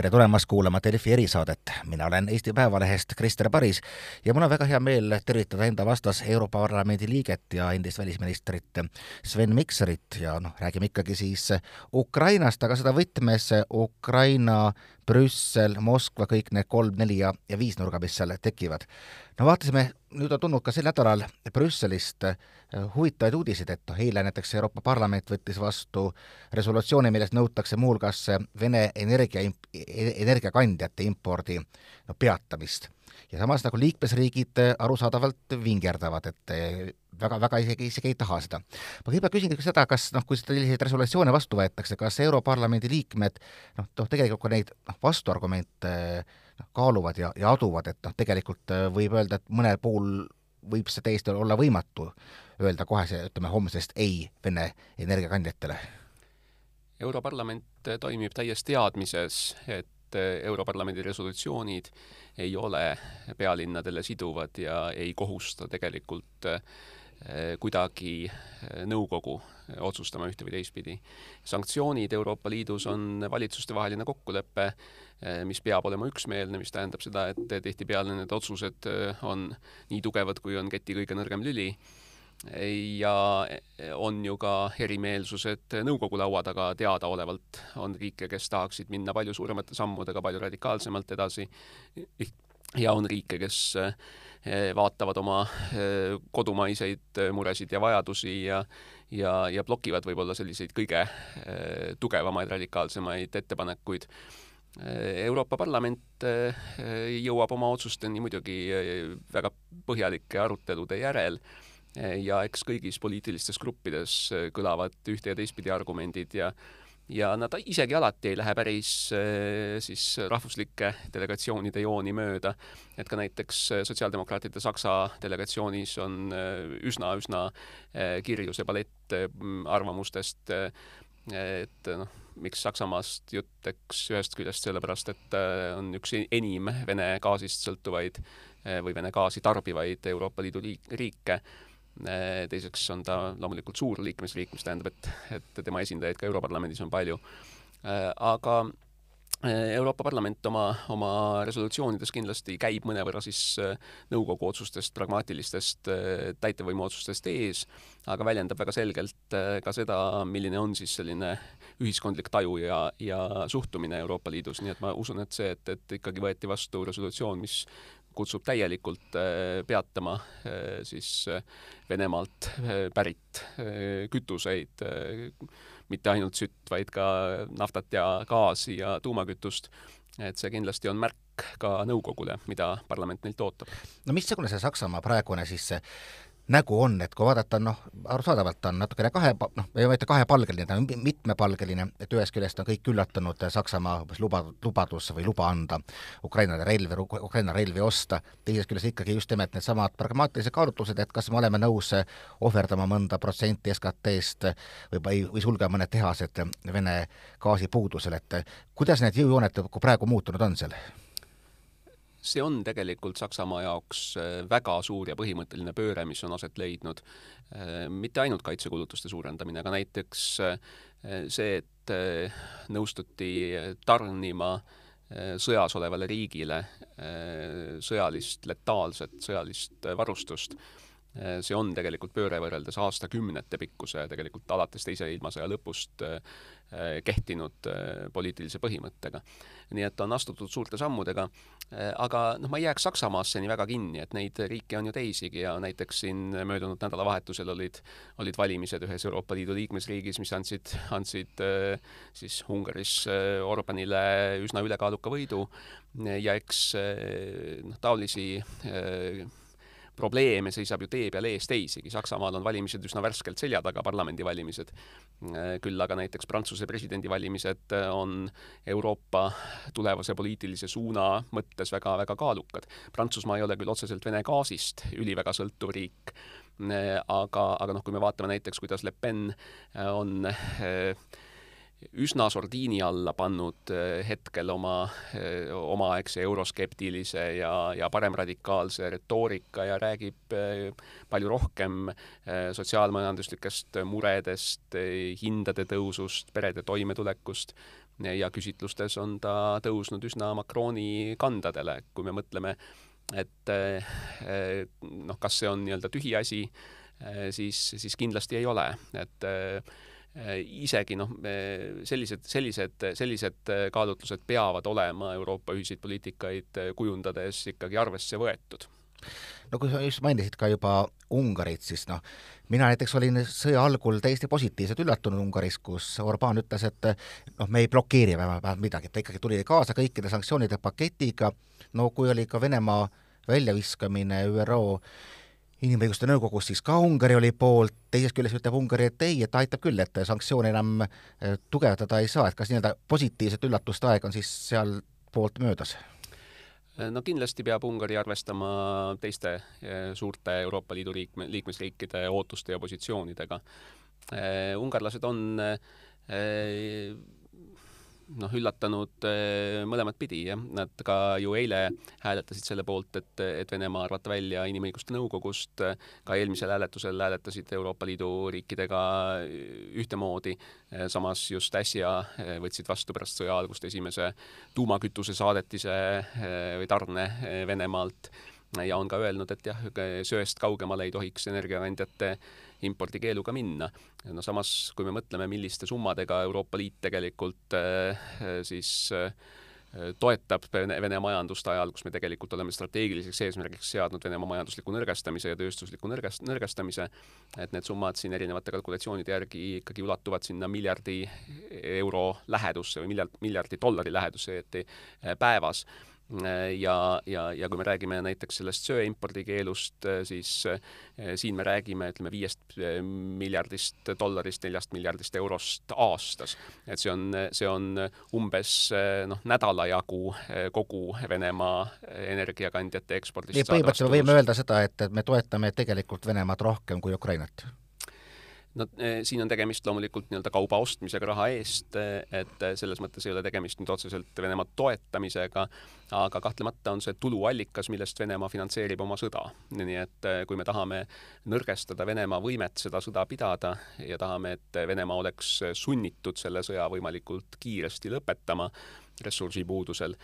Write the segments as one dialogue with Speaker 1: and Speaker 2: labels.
Speaker 1: tere tulemast kuulama Delfi erisaadet. mina olen Eesti Päevalehest Krister Paris ja mul on väga hea meel tervitada enda vastas Euroopa Parlamendi liiget ja endist välisministrit Sven Mikserit ja noh, räägime ikkagi siis Ukrainast, aga seda võtmes Ukraina, Brüssel, Moskva, kõik need kolm, neli ja, ja viis nurga, mis seal tekivad. no vaatasime, nüüd on tulnud ka sel nädalal Brüsselist huvitavaid uudiseid, et noh, eile näiteks Euroopa Parlament võttis vastu resolutsiooni, milles nõutakse muuhulgas Vene energia, energiakandjate impordi no peatamist. ja samas nagu liikmesriigid arusaadavalt vingerdavad, et väga-väga isegi, isegi ei taha seda. ma kõigepealt küsin ka seda, kas noh, kui selliseid resolutsioone vastu võetakse, kas Europarlamendi liikmed noh, noh tegelikult ka neid noh, vastuargumente noh, kaaluvad ja, ja aduvad, et noh, tegelikult võib öelda, et mõnel puhul võib see täiesti olla võimatu öelda kohe see, ütleme, homsest ei Vene energiakandjatele?
Speaker 2: Europarlament toimib täies teadmises, et Europarlamendi resolutsioonid ei ole pealinnadele siduvad ja ei kohusta tegelikult eh, kuidagi eh, nõukogu otsustama ühte või teistpidi. sanktsioonid Euroopa Liidus on valitsustevaheline kokkulepe, eh, mis peab olema üksmeelne, mis tähendab seda, et tihtipeale need otsused on nii tugevad, kui on keti kõige nõrgem lüli. Ja on ju ka erimeelsused nõukogu laua taga teadaolevalt, on riike, kes tahaksid minna palju suuremate sammudega, palju radikaalsemalt edasi ja on riike, kes eh, vaatavad oma eh, kodumaiseid muresid ja vajadusi ja ja, ja blokivad võib-olla selliseid kõige eh, tugevamaid, radikaalsemaid ettepanekuid. Euroopa Parlament jõuab oma otsusteni muidugi väga põhjalike arutelude järel ja eks kõigis poliitilistes gruppides äh, kõlavad ühte ja teistpidi argumendid ja ja nad isegi alati ei lähe päris äh, siis rahvuslike delegatsioonide jooni mööda, et ka näiteks äh, sotsiaaldemokraatide Saksa delegatsioonis on üsna-üsna kirju see palett arvamustest, et noh, miks Saksamaast jutt, eks ühest küljest sellepärast, et on üks enim Vene gaasist sõltuvaid või Vene gaasi tarbivaid Euroopa Liidu riike. Äh, teiseks on ta loomulikult suur liikmesriik, mis tähendab, et, et tema esindajaid ka Europarlamendis on palju. Äh, aga äh, Euroopa Parlament oma, oma resolutsioonides kindlasti käib mõnevõrra siis nõukogu otsustest, pragmaatilistest täitevvõimu otsustest ees, aga väljendab väga selgelt ka seda, milline on siis selline ühiskondlik taju ja, ja suhtumine Euroopa Liidus, nii et ma usun, et see, et, et ikkagi võeti vastu resolutsioon, mis kutsub täielikult äh, peatama äh, siis äh, Venemaalt pärit kütuseid, mitte ainult sütt, vaid ka naftat ja gaasi ja tuumakütust. et see kindlasti on märk ka nõukogule, mida parlament neilt ootab.
Speaker 1: no missugune see Saksamaa praegune siis nägu on, et kui vaadata, noh, arusaadavalt ta on natukene kahe, noh, ei ütle kahepalgeline, ta on mitmepalgeline, et ühest küljest on kõik üllatunud Saksamaa umbes luba, lubadus või luba anda Ukrainale relvi, Ukraina relvi osta, teisest küljest ikkagi just nimelt needsamad pragmaatilised kaalutlused, et kas me oleme nõus ohverdama mõnda protsenti SKT-st või, või sulgema mõned tehased Vene gaasi puudusel, et kuidas need jõujooned praegu muutunud on seal?
Speaker 2: See on tegelikult Saksamaa jaoks äh, väga suur ja põhimõtteline pööre, mis on aset leidnud. Äh, mitte ainult kaitsekulutuste suurendamine, aga näiteks äh, see, et nõustuti tarnima sõjas olevale riigile sõjalist letaalset sõjalist varustust see on tegelikult pööre võrreldes aastakümnete pikkuse, tegelikult alates Teise ilmasõja lõpust kehtinud äh, poliitilise põhimõttega. nii et on astutud suurte sammudega, aga noh, ma ei jääks Saksamaasse nii väga kinni, et neid riike on ju teisigi ja näiteks siin möödunud nädalavahetusel olid, olid valimised ühes Euroopa Liidu liikmesriigis, mis andsid, andsid siis Ungaris Orbanile üsna ülekaaluka võidu ja eks noh, taolisi probleeme seisab ju tee peal ees teisigi, Saksamaal on valimised üsna värskelt selja taga, parlamendivalimised, küll aga näiteks Prantsuse presidendivalimised on Euroopa tulevase poliitilise suuna mõttes väga-väga kaalukad. Prantsusmaa ei ole küll otseselt Vene gaasist üliväga sõltuv riik, aga, aga noh, kui me vaatame näiteks, kuidas Le Pen on äh, üsna sordiini alla pannud eh, hetkel oma, eh, omaaegse euroskeptilise ja, ja paremradikaalse retoorika ja räägib eh, palju rohkem sotsiaalmajanduslikest muredest, hindade tõusust, perede toimetulekust. Ja küsitlustes on ta tõusnud üsna Macroni kandadele, kui me mõtleme, et noh, kas see on nii-öelda tühiasi, siis, siis kindlasti ei ole, et isegi noh, sellised, sellised, sellised kaalutlused peavad olema Euroopa ühiseid poliitikaid kujundades ikkagi arvesse võetud.
Speaker 1: No kui sa just mainisid ka juba Ungarit, siis noh, mina näiteks olin sõja algul täiesti positiivselt üllatunud Ungaris, kus Orbán ütles, et noh, me ei blokeeri vähemalt midagi, ta ikkagi tuli kaasa kõikide sanktsioonide paketiga, no kui oli ka Venemaa väljaviskamine ÜRO inimõiguste nõukogus, siis ka Ungari oli poolt, teisest küljest ütleb Ungari, et ei, et aitab küll, et sanktsioone enam eh, tugevdada ei saa, et kas nii-öelda positiivset üllatuste aeg on siis seal poolt möödas?
Speaker 2: no kindlasti peab Ungari arvestama teiste eh, suurte Euroopa Liidu liikme, liikmesriikide ootuste ja positsioonidega. Eh, ungarlased on noh, üllatanud eh, mõlemat pidi, jah. Nad ka ju eile hääletasid selle poolt, et, et Venemaa arvata välja Inimõiguste Nõukogust, ka eelmisel hääletusel hääletasid Euroopa Liidu riikidega ühtemoodi, samas just äsja eh, võtsid vastu pärast sõja algust esimese tuumakütuse saadetise eh, või tarne Venemaalt. Ja on ka öelnud, et jah, söest kaugemale ei tohiks energiakandjate impordikeeluga minna. no samas, kui me mõtleme, milliste summadega Euroopa Liit tegelikult äh, siis äh, toetab Vene majandust ajal, kus me tegelikult oleme strateegiliseks eesmärgiks seadnud Venemaa majandusliku nõrgestamise ja tööstusliku nõrgest-, nõrgestamise, et need summad siin erinevate kalkulatsioonide järgi ikkagi ulatuvad sinna miljardi euro lähedusse või miljard, miljardi dollari lähedusse päevas ja, ja, ja kui me räägime näiteks sellest söeimpordi keelust, siis eh, siin me räägime, ütleme, viiest eh, miljardist dollarist, neljast miljardist eurost aastas. et see on, see on umbes eh, noh, nädala jagu kogu Venemaa energiakandjate ekspordist.
Speaker 1: nii, põhimõtteliselt võime öelda seda, et, et me toetame tegelikult Venemaad rohkem kui Ukrainat
Speaker 2: no eh, siin on tegemist loomulikult nii-öelda kauba ostmisega raha eest, eh, et eh, selles mõttes ei ole tegemist nüüd otseselt Venemaa toetamisega, aga kahtlemata on see tuluallikas, millest Venemaa finantseerib oma sõda. nii et kui me tahame nõrgestada Venemaa võimet seda sõda pidada ja tahame, et Venemaa oleks sunnitud selle sõja võimalikult kiiresti lõpetama ressursipuudusel,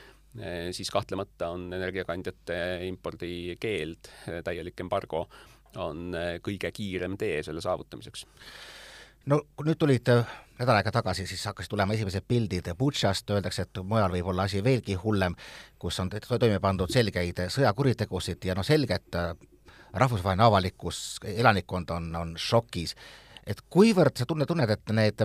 Speaker 2: siis kahtlemata on energiakandjate impordi keeld, täielik embargo on äh, kõige kiirem tee selle saavutamiseks
Speaker 1: no kui nüüd tulid äh, nädal aega tagasi, siis hakkasid tulema esimesed pildid Butšast, öeldakse, et mujal võib olla asi veelgi hullem, kus on toime pandud selgeid sõjakuritegusid ja noh, selge, et äh, rahvusvaheline avalikkus, elanikkond on, on šokis. et kuivõrd sa tunne, tunned, et need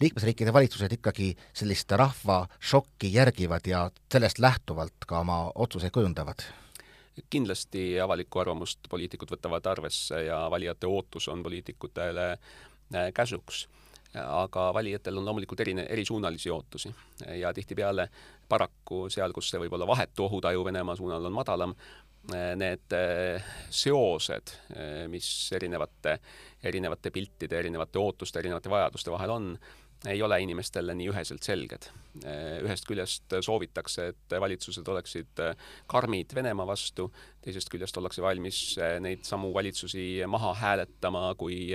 Speaker 1: liikmesriikide valitsused ikkagi sellist rahva šokki järgivad ja sellest lähtuvalt ka oma otsuseid kujundavad?
Speaker 2: Kindlasti avalikku arvamust poliitikud võtavad arvesse ja valijate ootus on poliitikutele äh, käsuks. Aga valijatel on loomulikult erine, erisuunalisi ootusi. Ja tihtipeale paraku seal, kus see võib-olla vahetu ohutaju Venemaa suunal on madalam, äh, need äh, seosed, mis erinevate, erinevate piltide, erinevate ootuste, erinevate vajaduste vahel on, ei ole inimestele nii üheselt selged. ühest küljest soovitakse, et valitsused oleksid karmid Venemaa vastu, teisest küljest ollakse valmis neid samu valitsusi maha hääletama, kui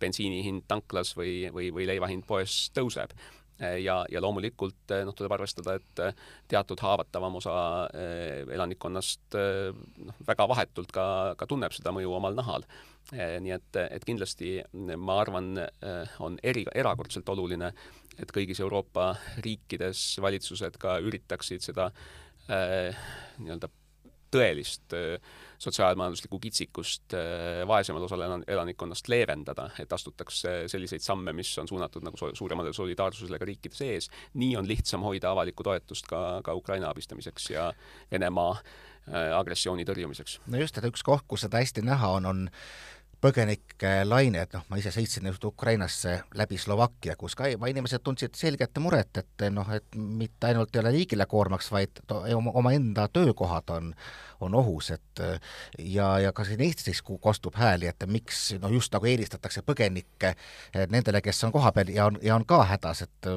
Speaker 2: bensiini hind tanklas või, või, või leiva hind poes tõuseb ja, ja loomulikult noh, tuleb arvestada, et teatud haavatavam osa elanikkonnast noh, väga vahetult ka, ka tunneb seda mõju omal nahal. Eh, nii et, et kindlasti ma arvan, eh, on eri, erakordselt oluline, et kõigis Euroopa riikides valitsused ka üritaksid seda nii-öelda tõelist sotsiaalmajanduslikku kitsikust vaesemal osal elanikkonnast leevendada, et astutaks selliseid samme, mis on suunatud nagu suuremale solidaarsusele ka riikide sees. nii on lihtsam hoida avalikku toetust ka, ka Ukraina abistamiseks ja Venemaa agressiooni tõrjumiseks.
Speaker 1: no just, et üks koht, kus seda hästi näha on, on põgenike laine, et noh, ma ise sõitsin just Ukrainasse läbi Slovakkia, kus ka inimesed tundsid selget muret, et noh, et mitte ainult ei ole riigile koormaks, vaid omaenda töökohad on, on ohus, et ja, ja ka siin Eestis kostub hääli, et miks no just nagu eelistatakse põgenikke nendele, kes on kohapeal ja on, ja on ka hädas, et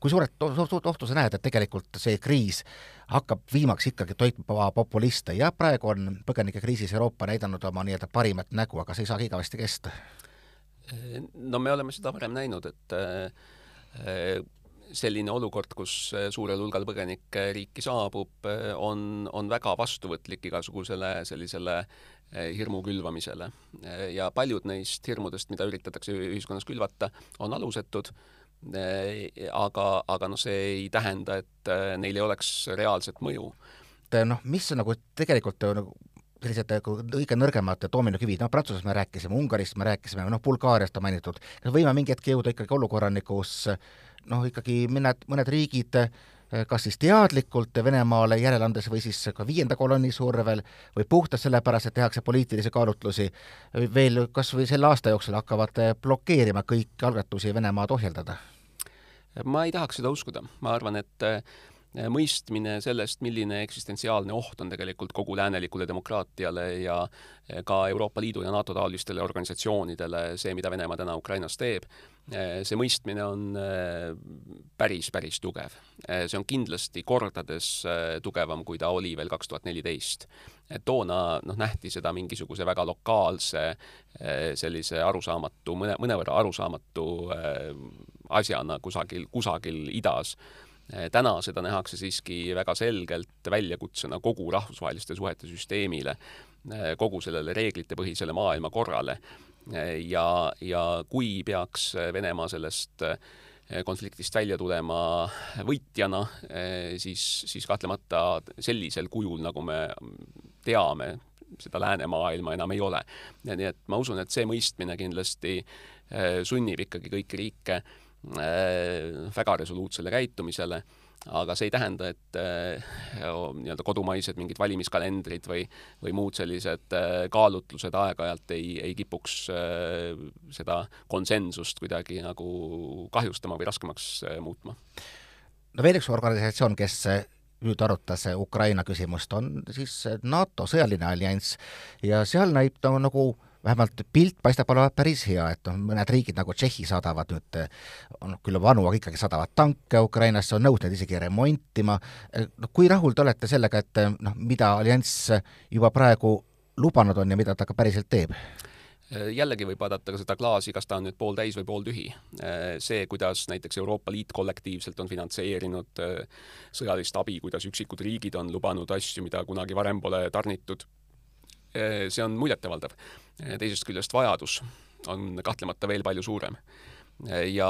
Speaker 1: kui suuret ohtu sa näed, et tegelikult see kriis hakkab viimaks ikkagi toitma populiste ja praegu on põgenikekriisis Euroopa näidanud oma nii-öelda parimat nägu, aga see ei saagi igavesti kesta.
Speaker 2: no me oleme seda varem näinud, et selline olukord, kus suurel hulgal põgenikke riiki saabub, on, on väga vastuvõtlik igasugusele sellisele hirmu külvamisele. ja paljud neist hirmudest, mida üritatakse ühiskonnas külvata, on alusetud, aga, aga noh, see ei tähenda, et neil ei oleks reaalset mõju.
Speaker 1: noh, mis nagu tegelikult nagu sellised nagu kõige nõrgemad doominokivid, noh, Prantsusmaast me rääkisime, Ungarist me rääkisime, noh, Bulgaariast on mainitud, kas võime mingi hetk jõuda ikkagi olukorrani, kus noh, ikkagi mõned, mõned riigid kas siis teadlikult Venemaale järele andes või siis ka viienda kolonni survel või puhtalt sellepärast, et tehakse poliitilisi kaalutlusi, veel kas või selle aasta jooksul hakkavad blokeerima kõiki algatusi Venemaad ohjeldada?
Speaker 2: Ma ei tahaks seda uskuda, ma arvan, et Äh, mõistmine sellest, milline eksistentsiaalne oht on tegelikult kogu läänelikule demokraatiale ja äh, ka Euroopa Liidu ja NATO taolistele organisatsioonidele, see, mida Venemaa täna Ukrainas teeb, äh, see mõistmine on päris, päris tugev. see on kindlasti kordades tugevam, kui ta oli veel kaks tuhat neliteist. toona noh, nähti seda mingisuguse väga lokaalse sellise arusaamatu, mõne, mõnevõrra arusaamatu asjana kusagil, kusagil idas täna seda nähakse siiski väga selgelt väljakutsena kogu rahvusvaheliste suhete süsteemile, kogu sellele reeglitepõhisele maailmakorrale. Ja, ja kui peaks Venemaa sellest konfliktist välja tulema võitjana, siis, siis kahtlemata sellisel kujul, nagu me teame, seda läänemaailma enam ei ole. nii et ma usun, et see mõistmine kindlasti sunnib ikkagi kõiki riike väga resoluutsele käitumisele, aga see ei tähenda, et äh, nii-öelda kodumaised mingid valimiskalendrid või, või muud sellised äh, kaalutlused aeg-ajalt ei, ei kipuks seda konsensust kuidagi nagu kahjustama või raskemaks muutma.
Speaker 1: no veel üks organisatsioon, kes nüüd arutas Ukraina küsimust, on siis NATO sõjaline allianss ja seal näib ta nagu vähemalt pilt paistab olevat päris hea, et noh, mõned riigid nagu Tšehhi saadavad nüüd, on küll vanu, aga ikkagi saadavad tanke Ukrainasse, on nõus neid isegi remontima, noh kui rahul te olete sellega, et noh, mida allianss juba praegu lubanud on ja mida ta ka päriselt teeb?
Speaker 2: jällegi võib vaadata ka seda klaasi, kas ta on nüüd pooltäis või pooltühi. see, kuidas näiteks Euroopa Liit kollektiivselt on finantseerinud sõjalist abi, kuidas üksikud riigid on lubanud asju, mida kunagi varem pole tarnitud Eh, see on muljetavaldav. Teisest küljest vajadus on kahtlemata veel palju suurem. Ja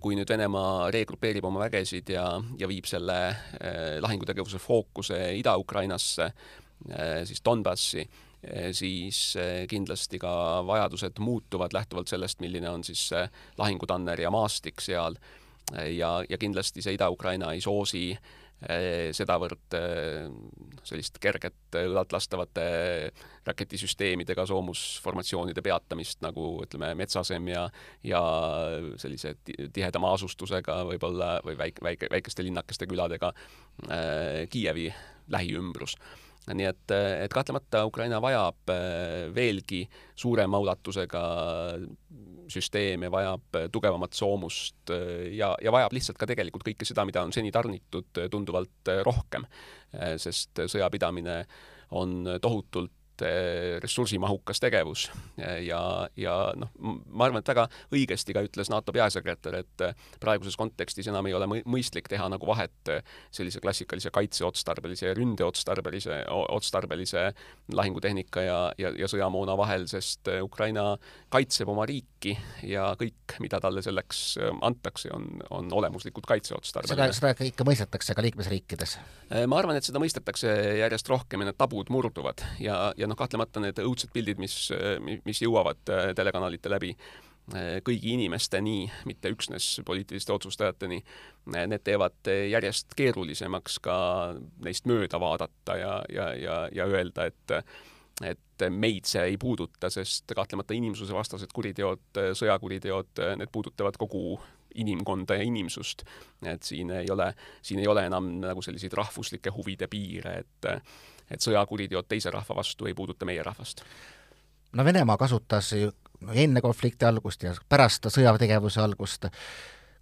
Speaker 2: kui nüüd Venemaa regrupeerib oma vägesid ja, ja viib selle lahingutegevuse fookuse Ida-Ukrainasse, siis Donbassi, siis kindlasti ka vajadused muutuvad lähtuvalt sellest, milline on siis lahingutanner ja maastik seal ja, ja kindlasti see Ida-Ukraina ei soosi äh, sedavõrd eh, sellist kerget õlalt lastavate raketisüsteemidega soomusformatsioonide peatamist nagu ütleme, Metsasem ja ja sellise tihedama asustusega võib-olla või väike, väike, väikeste linnakeste küladega Kiievi lähiümbrus nii et, et kahtlemata Ukraina vajab äh, veelgi suurema ulatusega süsteeme, vajab tugevamat soomust äh, ja, ja vajab lihtsalt ka tegelikult kõike seda, mida on seni tarnitud, tunduvalt rohkem. Äh, sest sõjapidamine on tohutult Eh, ressursimahukas tegevus ja, ja noh, ma arvan, et väga õigesti ka ütles NATO peasekretär, et eh, praeguses kontekstis enam ei ole mõistlik teha nagu vahet eh, sellise klassikalise kaitseotstarbelise ja ründeotstarbelise, otstarbelise lahingutehnika ja, ja, ja sõjamoona vahel, sest Ukraina kaitseb oma riiki ja kõik, mida talle selleks antakse, on, on olemuslikult kaitseotstarbeline.
Speaker 1: seda, seda ikka mõistetakse ka liikmesriikides?
Speaker 2: ma arvan, et seda mõistetakse järjest rohkem ja need tabud murduvad ja, ja ja noh, kahtlemata need õudsed pildid, mis, mis jõuavad äh, telekanalite läbi äh, kõigi inimesteni, mitte üksnes poliitiliste otsustajateni, äh, need teevad järjest keerulisemaks ka neist mööda vaadata ja, ja, ja, ja öelda, et et meid see ei puuduta, sest kahtlemata inimsusevastased kuriteod, sõjakuriteod, need puudutavad kogu inimkonda ja inimsust. et siin ei ole, siin ei ole enam nagu selliseid rahvuslike huvide piire, et et sõjakuriteod teise rahva vastu ei puuduta meie rahvast.
Speaker 1: no Venemaa kasutas ju enne konflikti algust ja pärast sõjategevuse algust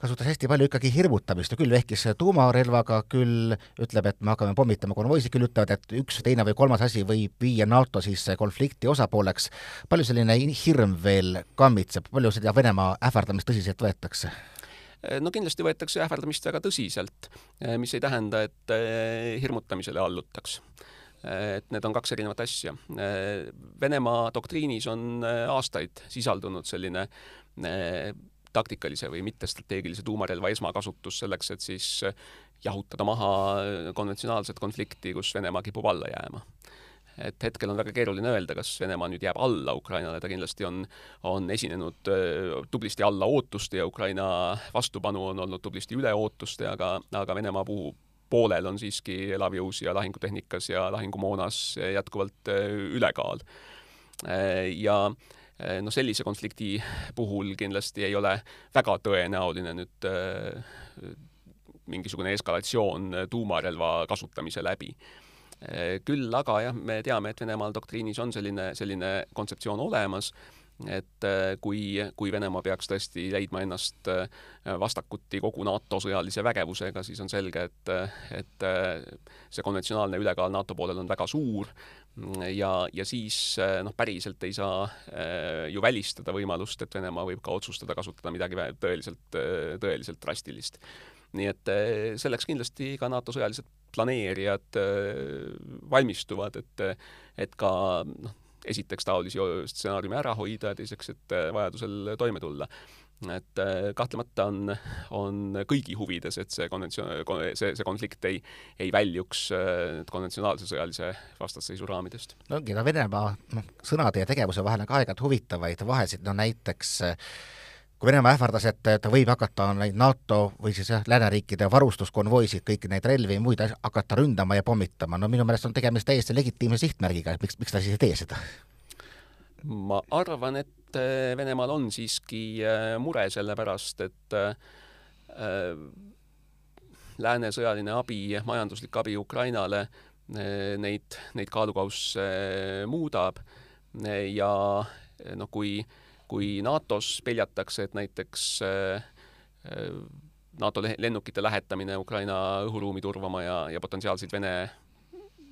Speaker 1: kasutas hästi palju ikkagi hirmutamist ja küll vehkis tuumarelvaga, küll ütleb, et me hakkame pommitama konvoisid, küll ütlevad, et üks, teine või kolmas asi võib viia NATO siis konflikti osapooleks. palju selline hirm veel kammitseb, palju seda Venemaa ähvardamist tõsiselt võetakse?
Speaker 2: no kindlasti võetakse ähvardamist väga tõsiselt, mis ei tähenda, et hirmutamisele allutaks et need on kaks erinevat asja. Venemaa doktriinis on aastaid sisaldunud selline taktikalise või mittestrateegilise tuumarelva esmakasutus selleks, et siis jahutada maha konventsionaalset konflikti, kus Venemaa kipub alla jääma et hetkel on väga keeruline öelda, kas Venemaa nüüd jääb alla Ukrainale, ta kindlasti on, on esinenud tublisti alla ootuste ja Ukraina vastupanu on olnud tublisti üle ootuste, aga, aga Venemaa puhul poolel on siiski elavjõus ja lahingutehnikas ja lahingumoonas jätkuvalt ülekaal. ja noh, sellise konflikti puhul kindlasti ei ole väga tõenäoline nüüd mingisugune eskalatsioon tuumarelva kasutamise läbi. küll aga jah, me teame, et Venemaal doktriinis on selline, selline kontseptsioon olemas, et kui, kui Venemaa peaks tõesti leidma ennast vastakuti kogu NATO sõjalise vägevusega, siis on selge, et, et see konventsionaalne ülekaal NATO poolel on väga suur. Ja, ja siis noh, päriselt ei saa ju välistada võimalust, et Venemaa võib ka otsustada kasutada midagi tõeliselt, tõeliselt drastilist. Nii et selleks kindlasti ka NATO sõjalised planeerijad valmistuvad, et, et ka noh, esiteks taolisi stsenaariume ära hoida ja teiseks, et eh, vajadusel toime tulla et kahtlemata on, on kõigi huvides, et see konventsioon, see, see konflikt ei, ei väljuks konventsionaalse sõjalise vastasseisu raamidest.
Speaker 1: no ongi, no Venemaa noh, sõnade ja tegevuse vahel on ka aeg-ajalt huvitavaid vahesid, no näiteks äh, kui Venemaa ähvardas, et ta võib hakata neid NATO või siis jah, lääneriikide varustuskonvoisid, kõiki neid relvi ja muid asju hakata ründama ja pommitama, no minu meelest on tegemist täiesti legitiimse sihtmärgiga, et miks, miks ta siis ei tee seda?
Speaker 2: ma arvan, et äh, Venemaal on siiski äh, mure selle pärast, et äh, lääne sõjaline abi, majanduslik abi Ukrainale neid, neid kaalukausse muudab ja noh, kui äh, kui NATO-s peljatakse, et näiteks äh, äh, NATO lennukite lähetamine Ukraina õhuruumi turvama ja, ja potentsiaalseid Vene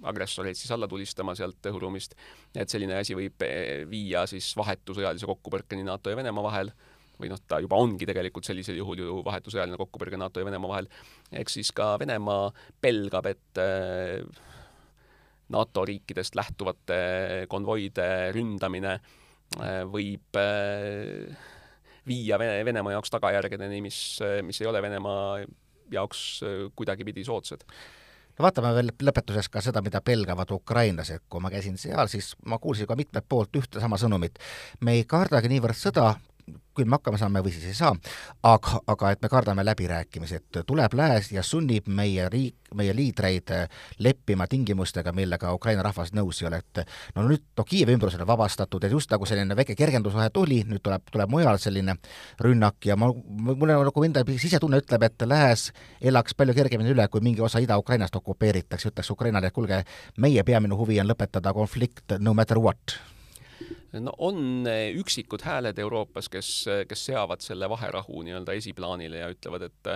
Speaker 2: agressoreid siis alla tulistama sealt õhuruumist, et selline asi võib äh, viia siis vahetu sõjalise kokkupõrkeni NATO ja Venemaa vahel, või noh, ta juba ongi tegelikult sellisel juhul ju vahetu sõjaline kokkupõrge NATO ja Venemaa vahel, eks siis ka Venemaa pelgab, et NATO riikidest lähtuvate konvoide ründamine Äh, võib äh, viia Vene, Venemaa jaoks tagajärgedeni, mis, mis ei ole Venemaa jaoks äh, kuidagipidi soodsad
Speaker 1: no vaatame veel lõpetuseks ka seda, mida pelgavad ukrainlased, kui ma käisin seal, siis ma kuulsin ka mitmelt poolt ühte sama sõnumit. me ei kardagi niivõrd sõda, küll me hakkama saame või siis ei saa, aga, aga et me kardame läbirääkimisi, et tuleb lääs ja sunnib meie riik, meie liidreid leppima tingimustega, millega Ukraina rahvas nõus ei ole, et no nüüd no Kiievi ümbrus on vabastatud, et just nagu selline väike kergendusvahe tuli, nüüd tuleb, tuleb mujal selline rünnak ja ma, mulle nagu enda sisetunne ütleb, et lääs elaks palju kergemini üle, kui mingi osa Ida-Ukrainast okupeeritakse, ütleks Ukrainale, et kuulge, meie peamine huvi on lõpetada konflikt no matter what
Speaker 2: no on eh, üksikud hääled Euroopas, kes, eh, kes seavad selle vaherahu nii-öelda esiplaanile ja ütlevad, et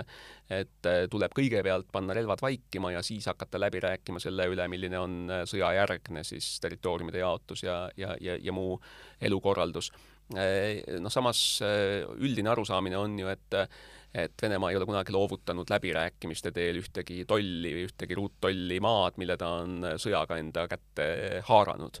Speaker 2: et eh, tuleb kõigepealt panna relvad vaikima ja siis hakata läbi rääkima selle üle, milline on sõjajärgne siis territooriumide jaotus ja, ja, ja, ja muu elukorraldus. Noh, samas üldine arusaamine on ju, et et Venemaa ei ole kunagi loovutanud läbirääkimiste teel ühtegi tolli või ühtegi ruuttolli maad, mille ta on sõjaga enda kätte haaranud.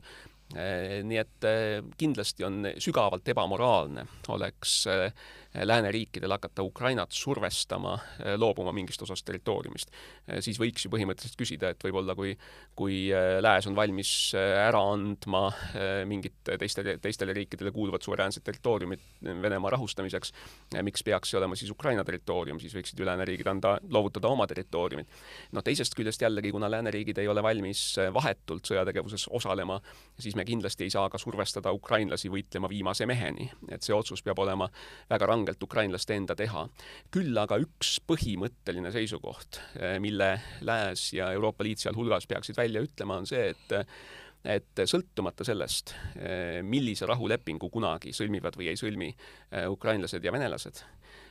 Speaker 2: Eh, nii et eh, kindlasti on sügavalt ebamoraalne, oleks eh, lääneriikidel hakata Ukrainat survestama loobuma mingist osast territooriumist. siis võiks ju põhimõtteliselt küsida, et võib-olla kui, kui Lääs on valmis ära andma mingit teistele, teistele riikidele kuuluvat suveräänset territooriumit Venemaa rahustamiseks, miks peaks see olema siis Ukraina territoorium, siis võiksid ju lääneriigid anda, loovutada oma territooriumid. no teisest küljest jällegi, kuna lääneriigid ei ole valmis vahetult sõjategevuses osalema, siis me kindlasti ei saa ka survestada ukrainlasi võitlema viimase meheni, et see otsus peab olema väga rangelt ukrainlaste enda teha. küll aga üks põhimõtteline seisukoht, eh, mille Lääs ja Euroopa Liit sealhulgas peaksid välja ütlema, on see, et et sõltumata sellest, eh, millise rahulepingu kunagi sõlmivad või ei sõlmi eh, ukrainlased ja venelased,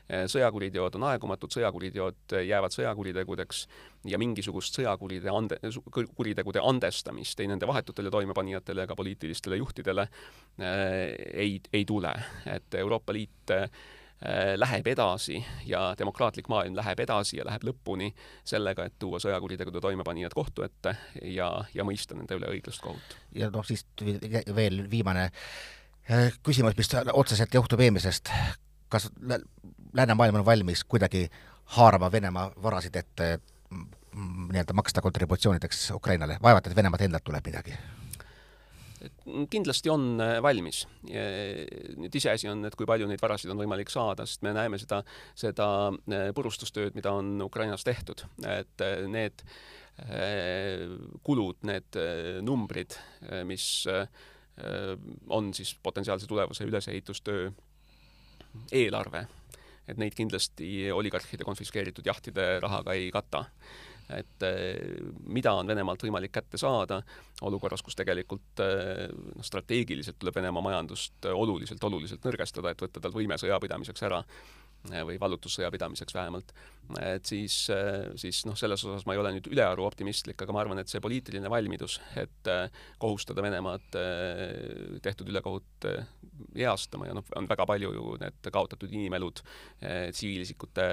Speaker 2: sõjakuriteod on aegumatud, sõjakuriteod jäävad sõjakuritegudeks ja mingisugust sõjakuride ande, kuritegude andestamist ei nende vahetutele toimepanijatele ega poliitilistele juhtidele ei, ei tule. et Euroopa Liit läheb edasi ja demokraatlik maailm läheb edasi ja läheb lõpuni sellega, et tuua sõjakuritegude toimepanijad kohtu ette ja, ja mõista nende üle õiglast kohut.
Speaker 1: ja noh, siis veel viimane küsimus, mis otseselt johtub eelmisest, kas läänemaailm on valmis kuidagi haarama Venemaa varasid ette nii-öelda maksta kontributsioonideks Ukrainale, vaevalt et Venemaalt endalt tuleb midagi?
Speaker 2: Kindlasti on äh, valmis. nüüd iseasi on, et kui palju neid varasid on võimalik saada, sest me näeme seda, seda äh, purustustööd, mida on Ukrainas tehtud, et äh, need kulud, need numbrid, mis on siis potentsiaalse tulevase ülesehitustöö eelarve, et neid kindlasti oligarhide konfiskeeritud jahtide rahaga ei kata et eh, mida on Venemaalt võimalik kätte saada olukorras, kus tegelikult eh, noh, strateegiliselt tuleb Venemaa majandust oluliselt, oluliselt nõrgestada, et võtta tal võime sõjapidamiseks ära või vallutussõja pidamiseks vähemalt, et siis, siis noh, selles osas ma ei ole nüüd ülearu optimistlik, aga ma arvan, et see poliitiline valmidus, et kohustada Venemaad tehtud ülekohut heastama ja noh, on väga palju ju need kaotatud inimelud, tsiviilisikute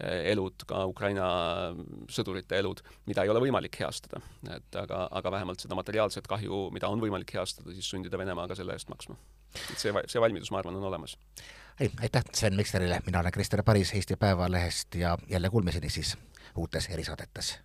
Speaker 2: elud, ka Ukraina sõdurite elud, mida ei ole võimalik heastada. et aga, aga vähemalt seda materiaalset kahju, mida on võimalik heastada, siis sundida Venemaa ka selle eest maksma. et see, see valmidus, ma arvan, on olemas.
Speaker 1: Ei, aitäh Sven Mikserile, mina olen Krister Paris Eesti Päevalehest ja jälle kuulmiseni siis uutes erisaadetes.